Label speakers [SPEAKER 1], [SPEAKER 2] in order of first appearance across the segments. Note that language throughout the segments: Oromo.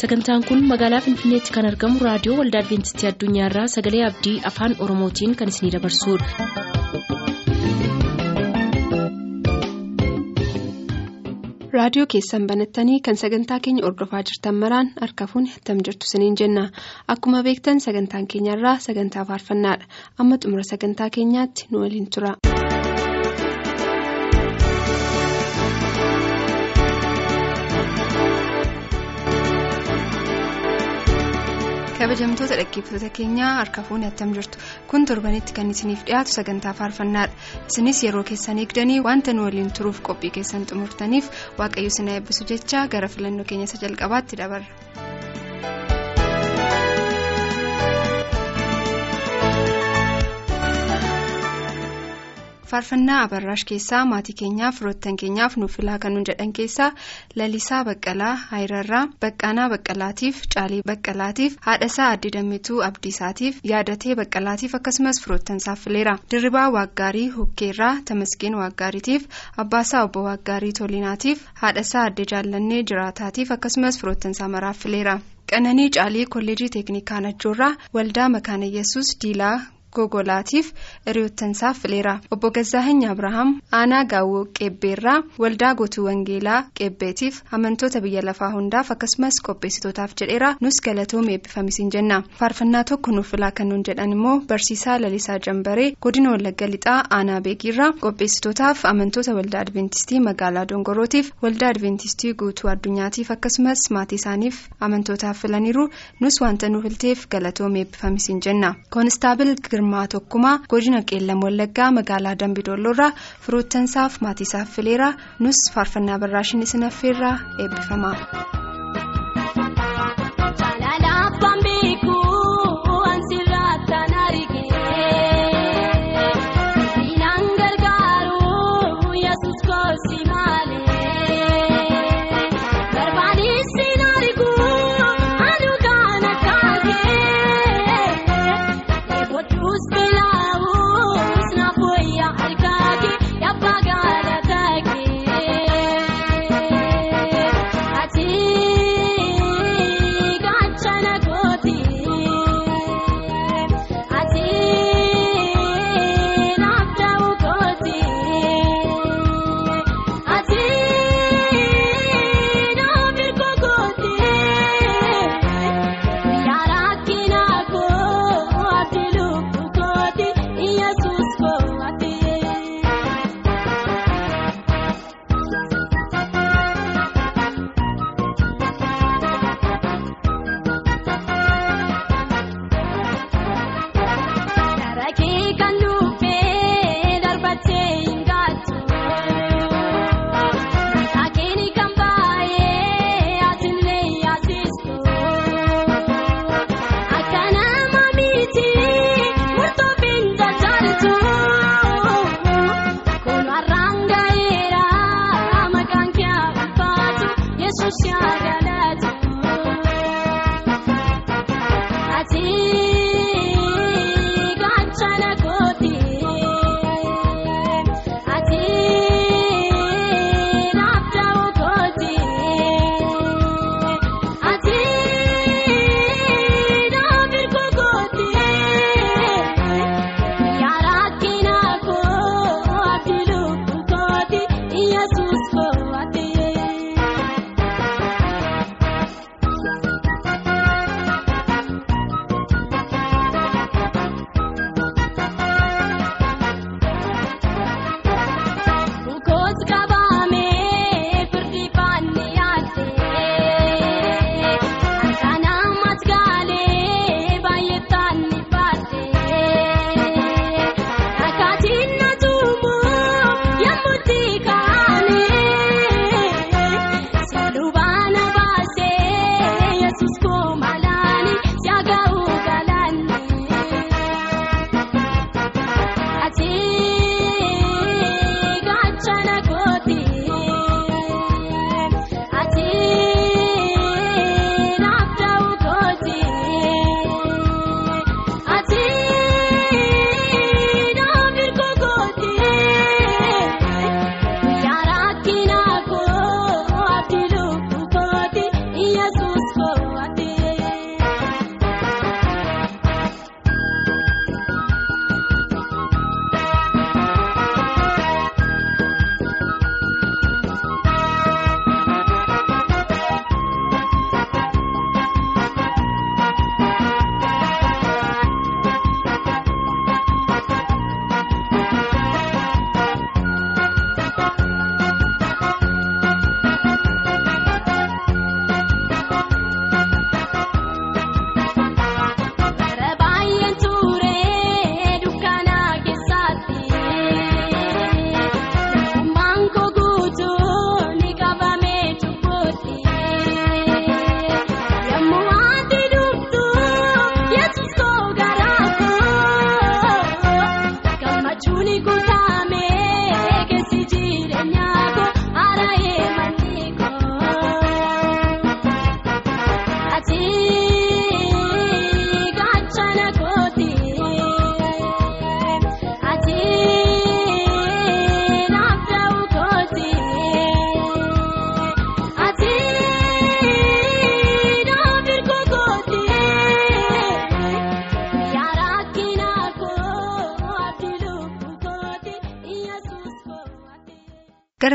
[SPEAKER 1] sagantaan kun magaalaa finfinneetti kan argamu raadiyoo waldaa adventistii addunyaarraa sagalee abdii afaan oromootiin kan isinidabarsudha.
[SPEAKER 2] raadiyoo keessan banattanii kan sagantaa keenya ordofaa jirtan maraan harka fuuni attam jirtu siniin jenna akkuma beektan sagantaan keenyarraa sagantaa faarfannaadha amma xumura sagantaa keenyaatti nu waliin tura. Kabajamtoota dhaggeeffattoota keenyaa harka fuuni attam jirtu kun torbanitti kan isiniif dhiyaatu sagantaa faarfannaadha isinis yeroo keessan eegdanii wanta nu waliin turuuf qophii keessan xumurtaniif waaqayyo isin eebbisu jecha gara filannoo keenya isa jalqabaatti dabarra. Faarfannaa abarraash keessaa maatii keenyaaf firoottan keenyaaf nuuf filaa kan jedhan keessaa lalisaa baqqalaa hayirarraa baqqaanaa baqqalaatiif caalii baqqalaatiif haadhasaa addee dammituu abdiisaatiif yaadatee baqqalaatiif akkasumas firoottansaaf fileera dirribaa waaggaarii hukkeerraa tamasgeen waaggaariitiif abbaasaa obbo waaggaarii tolinaatiif haadhasaa addee jaallannee jiraataatiif akkasumas firoottansaa maraaf fileera qananii caalii kolleejii teeknikaa najjoorraa waldaa makaana yesus diilaa. Gogolaatiif hiriyoottansaaf fileera obbo Gazaahany Abrahaam aanaa gaawoo qeebbeerraa waldaa gootuu wangeelaa qeebbeetiif amantoota biyya lafaa hundaaf akkasumas qopheessitootaaf jedheera nus galatoom eebbifamisiin jenna faarfannaa tokko nuuf filaa kan nuun jedhan immoo barsiisaa lalisaa jambaree godina wallagga lixaa aanaa beekiirraa qopheessitootaaf amantoota waldaa adventistii magaalaa dongorootiif waldaa adventistii guutuu addunyaatiif akkasumas maatii isaaniif amantootaaf filaniiru nus wanta nuuf filteef galatoom eebbifamisiin jenna girmaa tokkumaa godina qeellam wallaggaa magaalaa dambidoolloorraa firoottansaaf maatiisaaf fileera nus faarfannaa barraashin isin affeerraa eebbifama.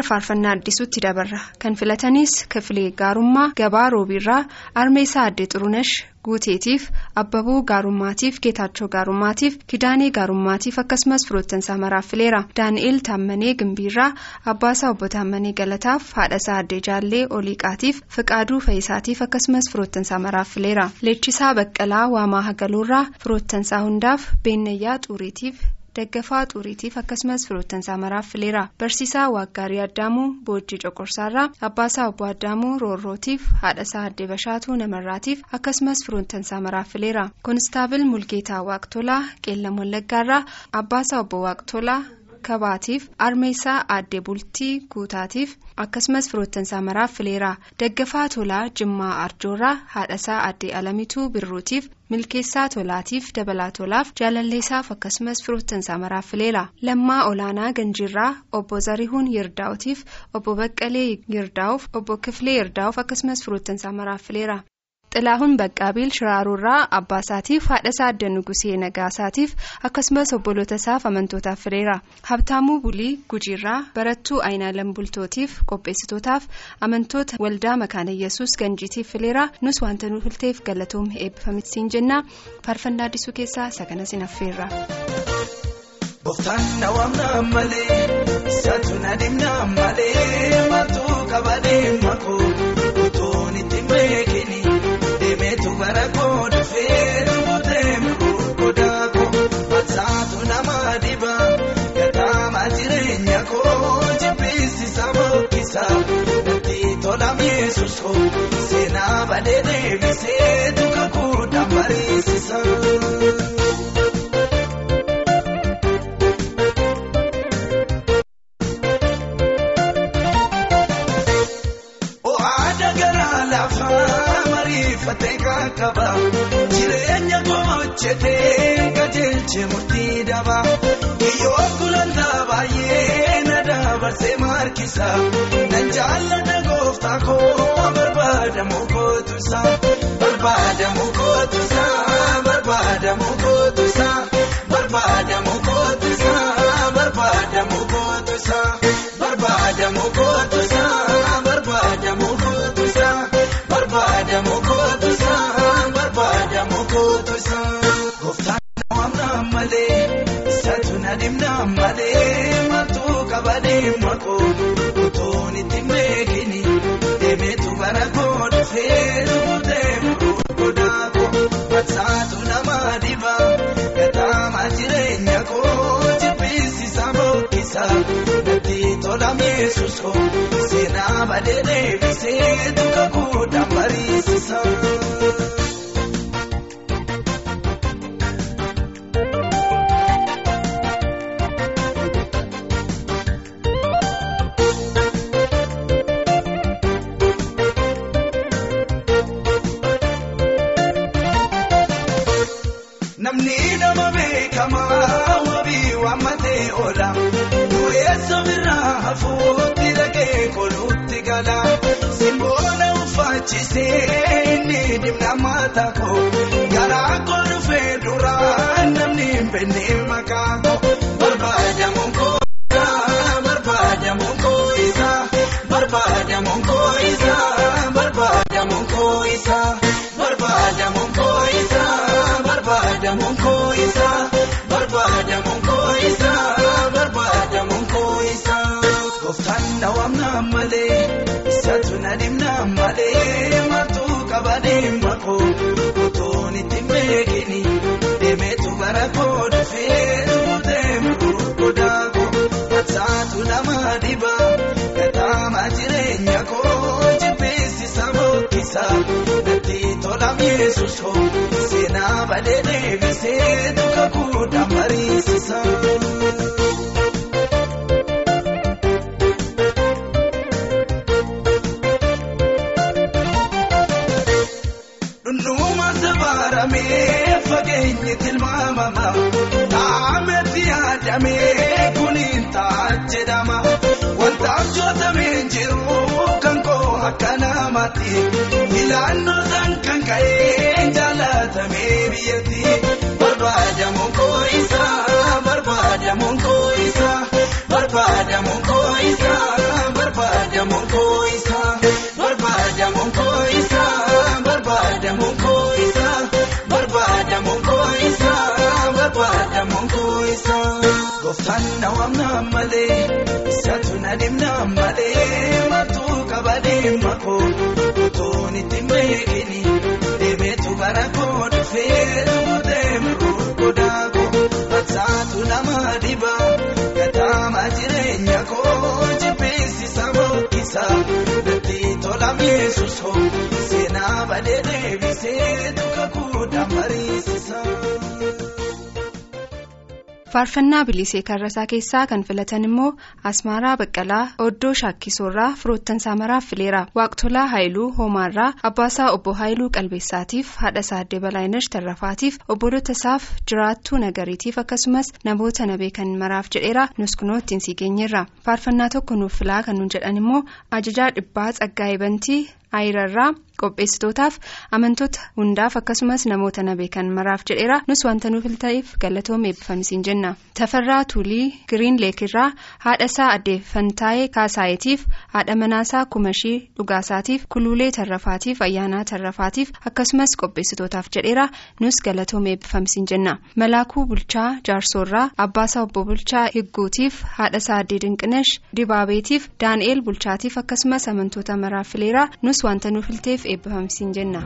[SPEAKER 2] Gara faarfannaa addisuutti dabarra kan filatanis kifilee gaarummaa gabaa roobiirraa armeessaa addee xurunesh guuteetiif abbabuu gaarummaatiif geetaachoo gaarummaatiif kidaanee gaarummaatiif akkasumas firoottansaa maraaf fileera daani'eel taammanee gimbiirraa abbaasaa obbo taammanee galataaf haadhasaa addee jaallee oliiqaatiif fiqaaduu fayyisaatiif akkasumas firoottansaa maraaf fileera leechisaa baqqalaa waamaa hagaluurraa firoottansaa hundaaf beennayyaa xuuriitiif. Daggafaa xuuriitiif akkasumas firoottansaa maraaf fileera barsiisaa waaggaarii addaamuu boojjii coqorsaarraa abbaasaa obbo addaamuu roorrootiif haadhasaa addee bashaatuu namarraatiif akkasumas firoottansaa maraaf fileera koonistaabil mulgeetaa waaqtolaa qeellam wallaggaarraa abbaasaa obbo waaqtolaa kabaatiif armeessaa addee bultii guutaatiif akkasumas firoottansaa maraaf fileera daggafaa tolaa jimmaa arjoorraa haadhasaa addee alamituu birruutiif milkeessaa tolaatiif dabalaa tolaaf jaalalleessaaf akkasumas firoottansaa maraaf fileera lammaa olaanaa ganjiirraa obbo zarihuun yirdaa'utiif obbo baqqalee yirdaa'uuf obbo kifilee yirdaa'uuf akkasumas firoottansaa maraaf fileera. xilaahuun baqqaabiil shiraaruurraa abbaa isaatiif haadha isaa adda nugusee nagasaatiif akkasumas obboloota isaaf amantootaaf fireera habtaamuu bulii gujiirraa barattuu aayinaalan bultootiif qopheessitootaaf amantoota waldaa makaana yesuus ganjiitiif fileera nus wanta nu filteef galatoomii eebbifamisiin jenna faarfannaa addisuu keessaa
[SPEAKER 3] saganas hin affeerra. Booftaan nawaamnaa malee, saaxilaa deemnaa malee, maaltu qabadee makuun. gosa dandeettii tola mi'eessus hoo seenaa balee deebisee duukaa kuudhaan bareessisa. Jireenya gochitee gajeelche murtii dabaa. Kiyyoo gulantaa baay'ee na dabarsee markisa nan jaalladha gooftaa koo barbaadamu kootusa barbaadamu kootusa barbaadamu kootusa barbaadamu adeemnaa malee maatuu kabalee makoo utuun itti beekini deemeetu bara koo dhufee dubbutee mirguu godaa koo matsaatu nama dibaa gataama jireenya koo jibbisiisa boqqisa natti tola mi'eessus koo seenaa badee deebisee tuka kuudhaan bariisisa. Koo. Garaa koo dhufee duraa namni hin beekne maqaa koo. Barbaadamu koo isaa barbaadamu koo isaa barbaadamu koo isaa barbaadamu koo isaa barbaadamu koo isaa. barbaadamu koo isaa barbaadamu koo isaa barbaadamu koo isaa gooftaan naawwamnaa malee deemaa koo utuun itti beekini deemeetu bara koo dhufee deemu godhaa koo taatu nama dibaa gataama jireenya koo jibbeessi sabookisa natti tola mi'eessuso seenaa balee deebisee duukaa kudhan mariisisaa. Fageenyi tilmaamama taametti yaadamee kuniin ta'a jedhama wanta abjootamee jiru kan koo akka namaatti filannoo san kan ka'ee jaalatamee biyyatti barbaadamu koo isaa barbaadamu koo isaa barbaadamu Gooftaan na waamnaan malee isaatu na dhimnaan malee martuu qabadee makoo utuun ittiin beekini deemeetu gara koo dhufee dhugutee miruu godaa koo matsaatu nama dhibaa gataama jireenya koo jibbeessisa mookisa natti tola mi'eessusoo seenaa badee deebisee tuka kuudhaan mariisisa.
[SPEAKER 4] Faarfannaa bilisee karrasaa keessaa kan filatan immoo asmaaraa baqqalaa oddoo shaakkisoorraa firoottan saamaraaf fileera waaqtolaa haayiluu hoomaarraa abbaasaa obbo haayiluu qalbeessaatiif haadhasaa addee balaayinesh tarrafaatiif obbolota isaaf jiraattuu nagariitiif akkasumas namoota na beekan maraaf jedheera nus kunoo ittiin sii faarfannaa tokko nuuf filaa kan nuun jedhan immoo ajajaa dhibbaa tsaggaa'ee bantii ayirarraa qopheessitootaaf amantoota hundaaf akkasumas namoota na beekan maraaf jedheera. Nus wanta nuuf ta'eef galatoom eebbifamisiin jenna. Tafarraa tuulii giriin leekirraa haadha isaa addeeffantaa'ee kaasaayetiif haadha manaasaa kumashii dhugaasaatiif kuluulee tarrafaatiif ayyaanaa tarrafaatiif akkasumas qopheessitootaaf jedheera. Nus galatoom eebbifamisiin jenna. Malaakuu bulchaa jaarsoorraa abbaasaa obbo bulchaa higguutiif haadha isaa addee dinqinesh dibaabeetiif daani'eel bulchaatiif akkasumas amantoota maraaf fileera. Nus wanta nuuf ta'eef eebbifamisiin jenna.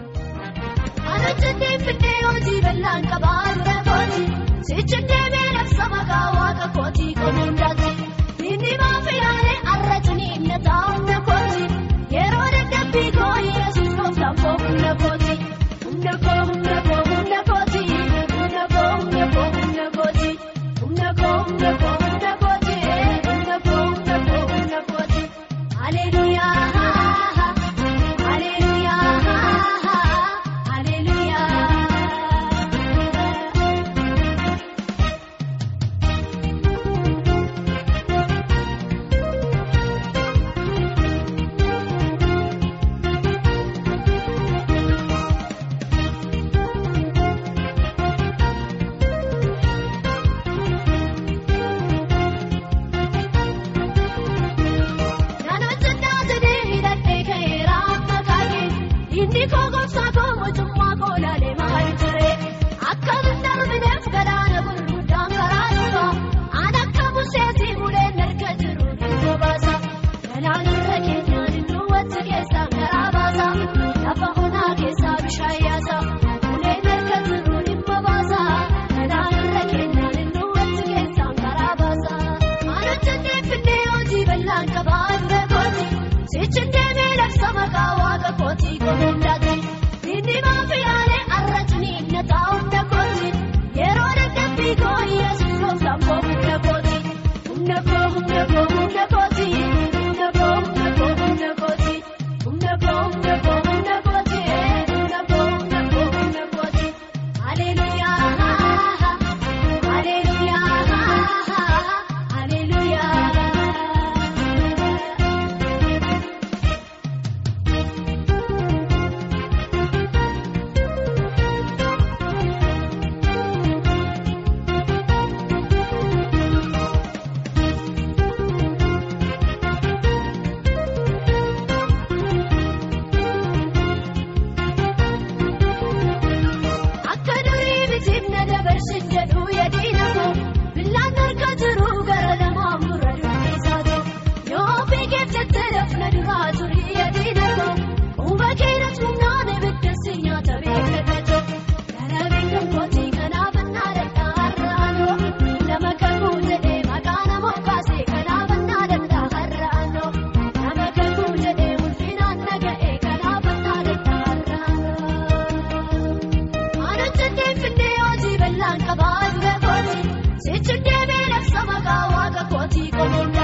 [SPEAKER 4] Thank you.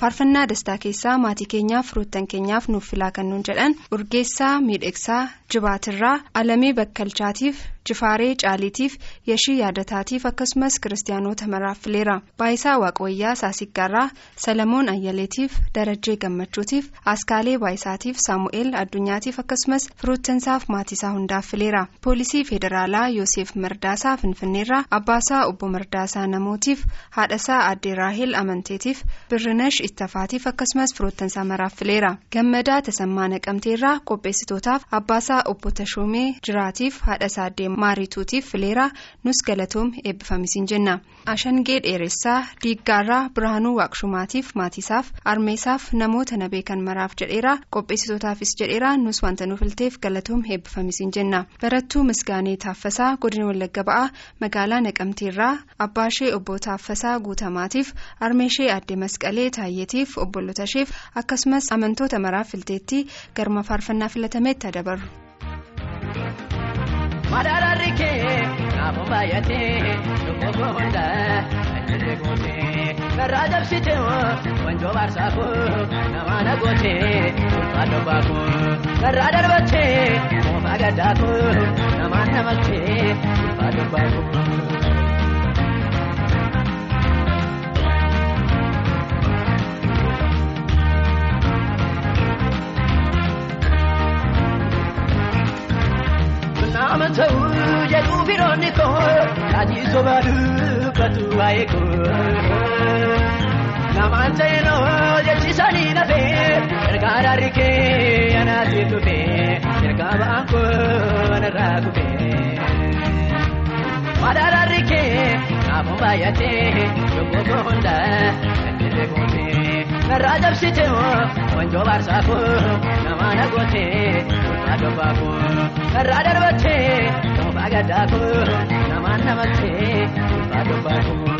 [SPEAKER 2] Faarfannaa dastaa keessaa maatii keenyaaf firoottan keenyaaf nuuf filaa kan nuun jedhan urgeessaa miidhagsaa jibaatirraa alamii bakkalchaatiif jifaaree caaliitiif yeshii yaadataatiif akkasumas kiristaanoota maraaf fileera baayisaa waaqwayyaa saasiggaarraa salamoon ayyaleetiif darajjee gammachuutiif askaalee baayisaatiif saamu'eel addunyaatiif akkasumas firoottansaaf maatiisaa hundaaf fileera poolisii federaalaa yoosef mardaasaa finfinneerraa abbaasaa obbo mardaasaa namootiif haadhasaa addee raahel amanteetiif birrinash ittafaatiif akkasumas firoottansaa maraaf fileera gammadaa tasammaa naqamteerraa qopheessitootaaf abbaasaa obbo tashoomee jiraatiif haadhasaa addee maariituutiif fileera nus galatoom eebbifamisiin jenna ashangee dheeressaa diiggaarraa birhaanuu waaqshumaatiif maatiisaaf armeesaaf namoota na beekan maraaf jedheera qopheessitootaafis jedheera nus wanta nuuf ilteef galatoom eebbifamisiin jenna barattuu misgaanee taaffasaa godina wallagga ba'aa magaalaa naqamteerraa abbaashee obbo taaffasaa guutamaatiif armeeshee addee masqalee taayyeetiif obbolootasheef akkasumas amantoota maraaf filteetti garma faarfannaa filatametti dabarru.
[SPEAKER 5] Madaarri kee naafuu baay'atee lubbuu hundaa ajjirri gootee garraa jabsitee wanjoo baarsaakuu nama na gootee ulfaadho baakuu garraa darbattee moofaa gaddaakuu namaan namattee ulfaadho baakuu. Nama ta'uu jedhu firoonni koo taajii soba dubbatu waa'ee koo. Namaan ta'e noo jechisanii nafee ergaa daarri kee anaatti dhufee ergaa ba'aan koo narraa kufee. Madaarri kee naafuu baay'atee koo hundaa kan jirre gootee. Garraa jabsitee wanjoo baarsaakuu nama na gootee ulfaadho baakuu. Garraa darbattee moofaa gaddaakuu namaan namattee ulfaadho baakuu.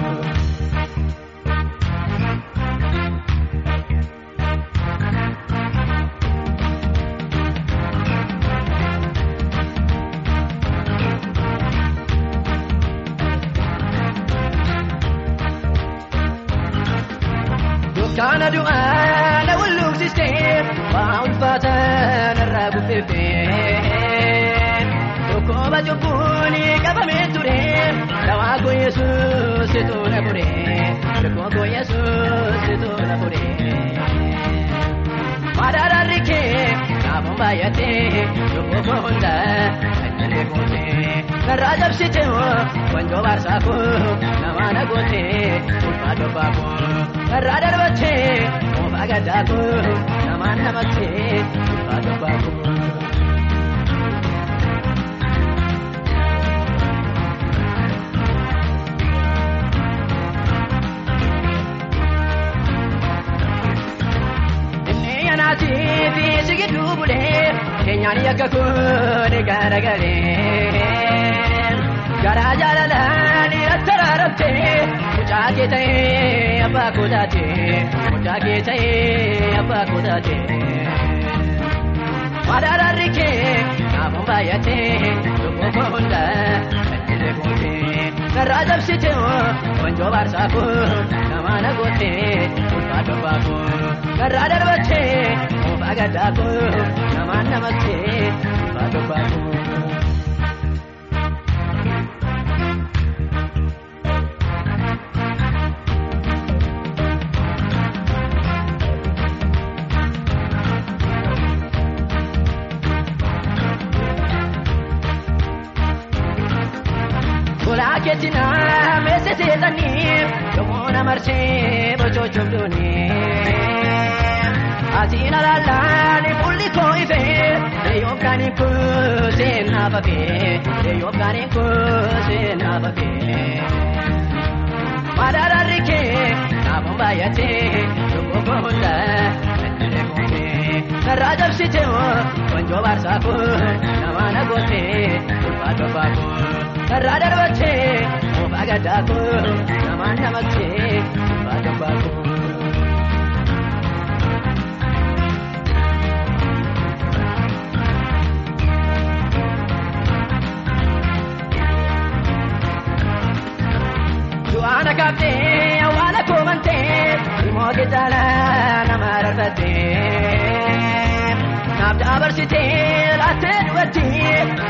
[SPEAKER 5] Kana du'aa narraa guddifee tokkooba cubbuun qabamee ture dawaa koo yesuus situ na fure tokkoo koo yesuus situ na fure. Madaarri kee naafuu baay'atee lubbuu koo hundaa ajjiree gootee garraa jabsitee wanjoo baarsaakuu nama na gootee ulfaadho baakuu. Garraa darbattee moofaa gaddaakuu namaan namattee ulfaadho baakuu. Inni yaanatii fi sigidduu bulee keenyaan yakka kun garagalee. Garaa jaalalaan attaraarabtee mucaa kee ta'ee abbaa koo taatee mucaa kee ta'ee abbaa koo taatee. Madaarri kee naafuu baay'atee lubbuu koo hundaa ajjiree gootee garraa jabsitee wanjoo baarsaakuu nama na gootee ulfaadho baakuu garraa darbattee moofaa gaddaakuu namaan namattee ulfaadho baakuu. Marsee bocochuuf doonii. Asiin alaalaan fuulli koo ifee yookaan kuusee naafafee yookaan kuusee naafafee. Madaarri kee naafuu baay'atee koo hundaa narraa cabsite wanjoo baarsaa kun nama na goote ulfaa tobbaa kun narraa darbatte moofaa gaddaa kun nama namatte ulfaa tobbaa kun. Du'aana kaaftee awwaala koomantee immoo gitaala nama rarrattee naaf dabarsitee laattee dhugatti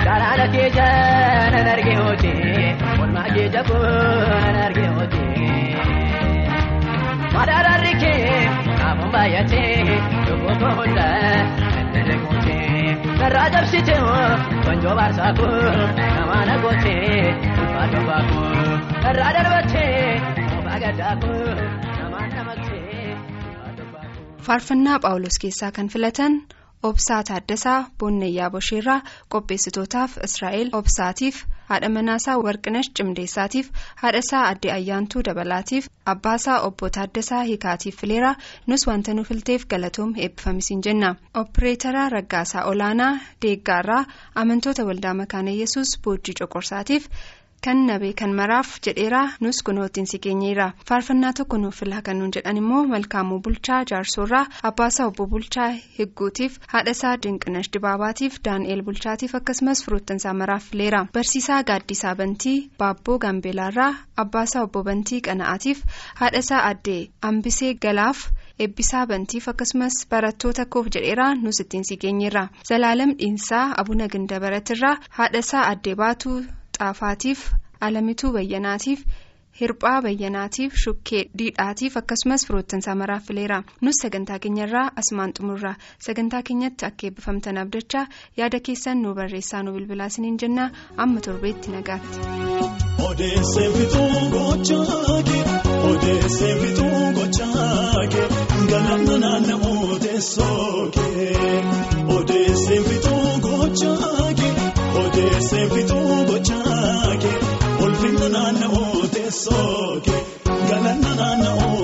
[SPEAKER 5] galaana kee jaanan argee hooti walmaa kee jabuun argee hooti. Madaarri kee kaafuun baay'atee lubbuu koo hunda dandeenye gootee narraa cabsite wanjoo baarsaa kun nama na gootee ulfaa tobbaa kun narraa darbattee moofaa gaddaa kun nama namattee ulfaa tobbaa kun.
[SPEAKER 2] faarfannaa phaawulos keessaa kan filatan obsaa taaddasaa boonnayyaa bosheerraa qopheessitootaaf israa'el obsaatiif haadha manaasaa warqinash cimdeessaatiif haadhasaa addee ayyaantuu dabalaatiif abbaasaa obbo taaddasaa hiikaatiif fileera nus wanta nu filteef galatoom eebbifamisiin jenna oppireetaraa raggaasaa olaanaa deeggaarraa amantoota waldaa makaana yesus boojii coqorsaatiif. Kan nabee kan maraaf jedheeraa nus kunoottiin si keenyeera faarfannaa tokko nuuf filaa kan nuun jedhan immoo malkaamuu bulchaa jaarsoorraa abbaasaa obbo bulchaa higguutiif haadhasaa dinqinash dibaabaatiif daani'eel bulchaatiif akkasumas firoottansaa maraaf fileera barsiisaa gaaddisaa bantii baabboo gaambeelaarraa abbaasaa obbo bantii qana'aatiif haadhasaa addee ambisee galaaf eebbisaa bantiif akkasumas barattoota koof jedheeraa nus ittiin si keenyeera zalaalam dhiinsaa abuna gindabaratirraa haadhasaa addee baatuu. Xaafaatiif alamituu bayyanaatiif hirphaa bayyanaatiif shukkee diidhaatiif akkasumas firoottansaa maraaf fileera nus sagantaa keenyarraa asumaan xumurra. Sagantaa keenyatti akka eebbifamtan abdachaa yaada keessan nu barreessaa nu bilbilaa isiniin jenna. Amma torbeetti nagaatti.
[SPEAKER 6] Odeessee bituu gochaake odeessee bituu gochaake galanna naanna'uu teessooke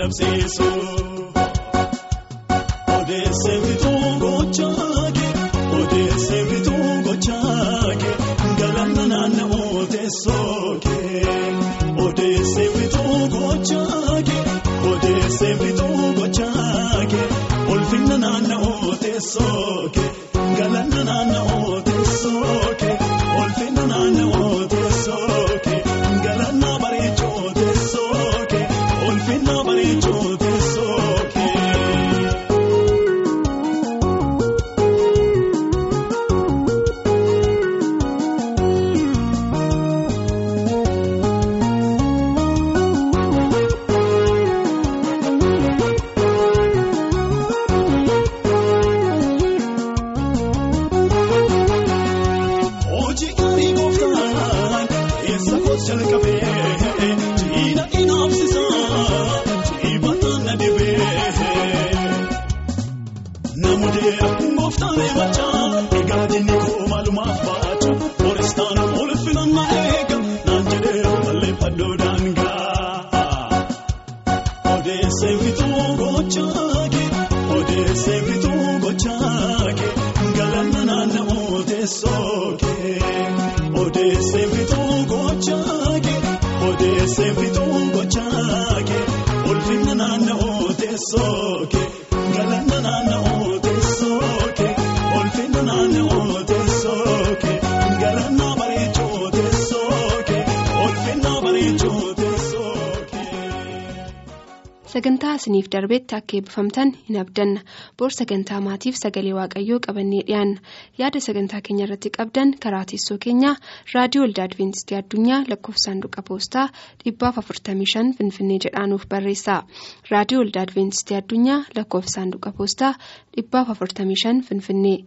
[SPEAKER 6] eebba eessa koos jalqabee
[SPEAKER 2] isiniif darbetti akka eebbifamtan hin abdanna. Boor sagantaa maatiif sagalee waaqayyoo qabannee dhiyaanna yaada sagantaa keenya irratti qabdan karaa teessoo keenyaa raadiyoo waldaa adventistii addunyaa lakkoofsaanduqa poostaa 455 finfinnee jedhaanuuf barreessa. Raadiyoo waldaa adventistii addunyaa lakkoofsaanduqa poostaa 455 finfinnee.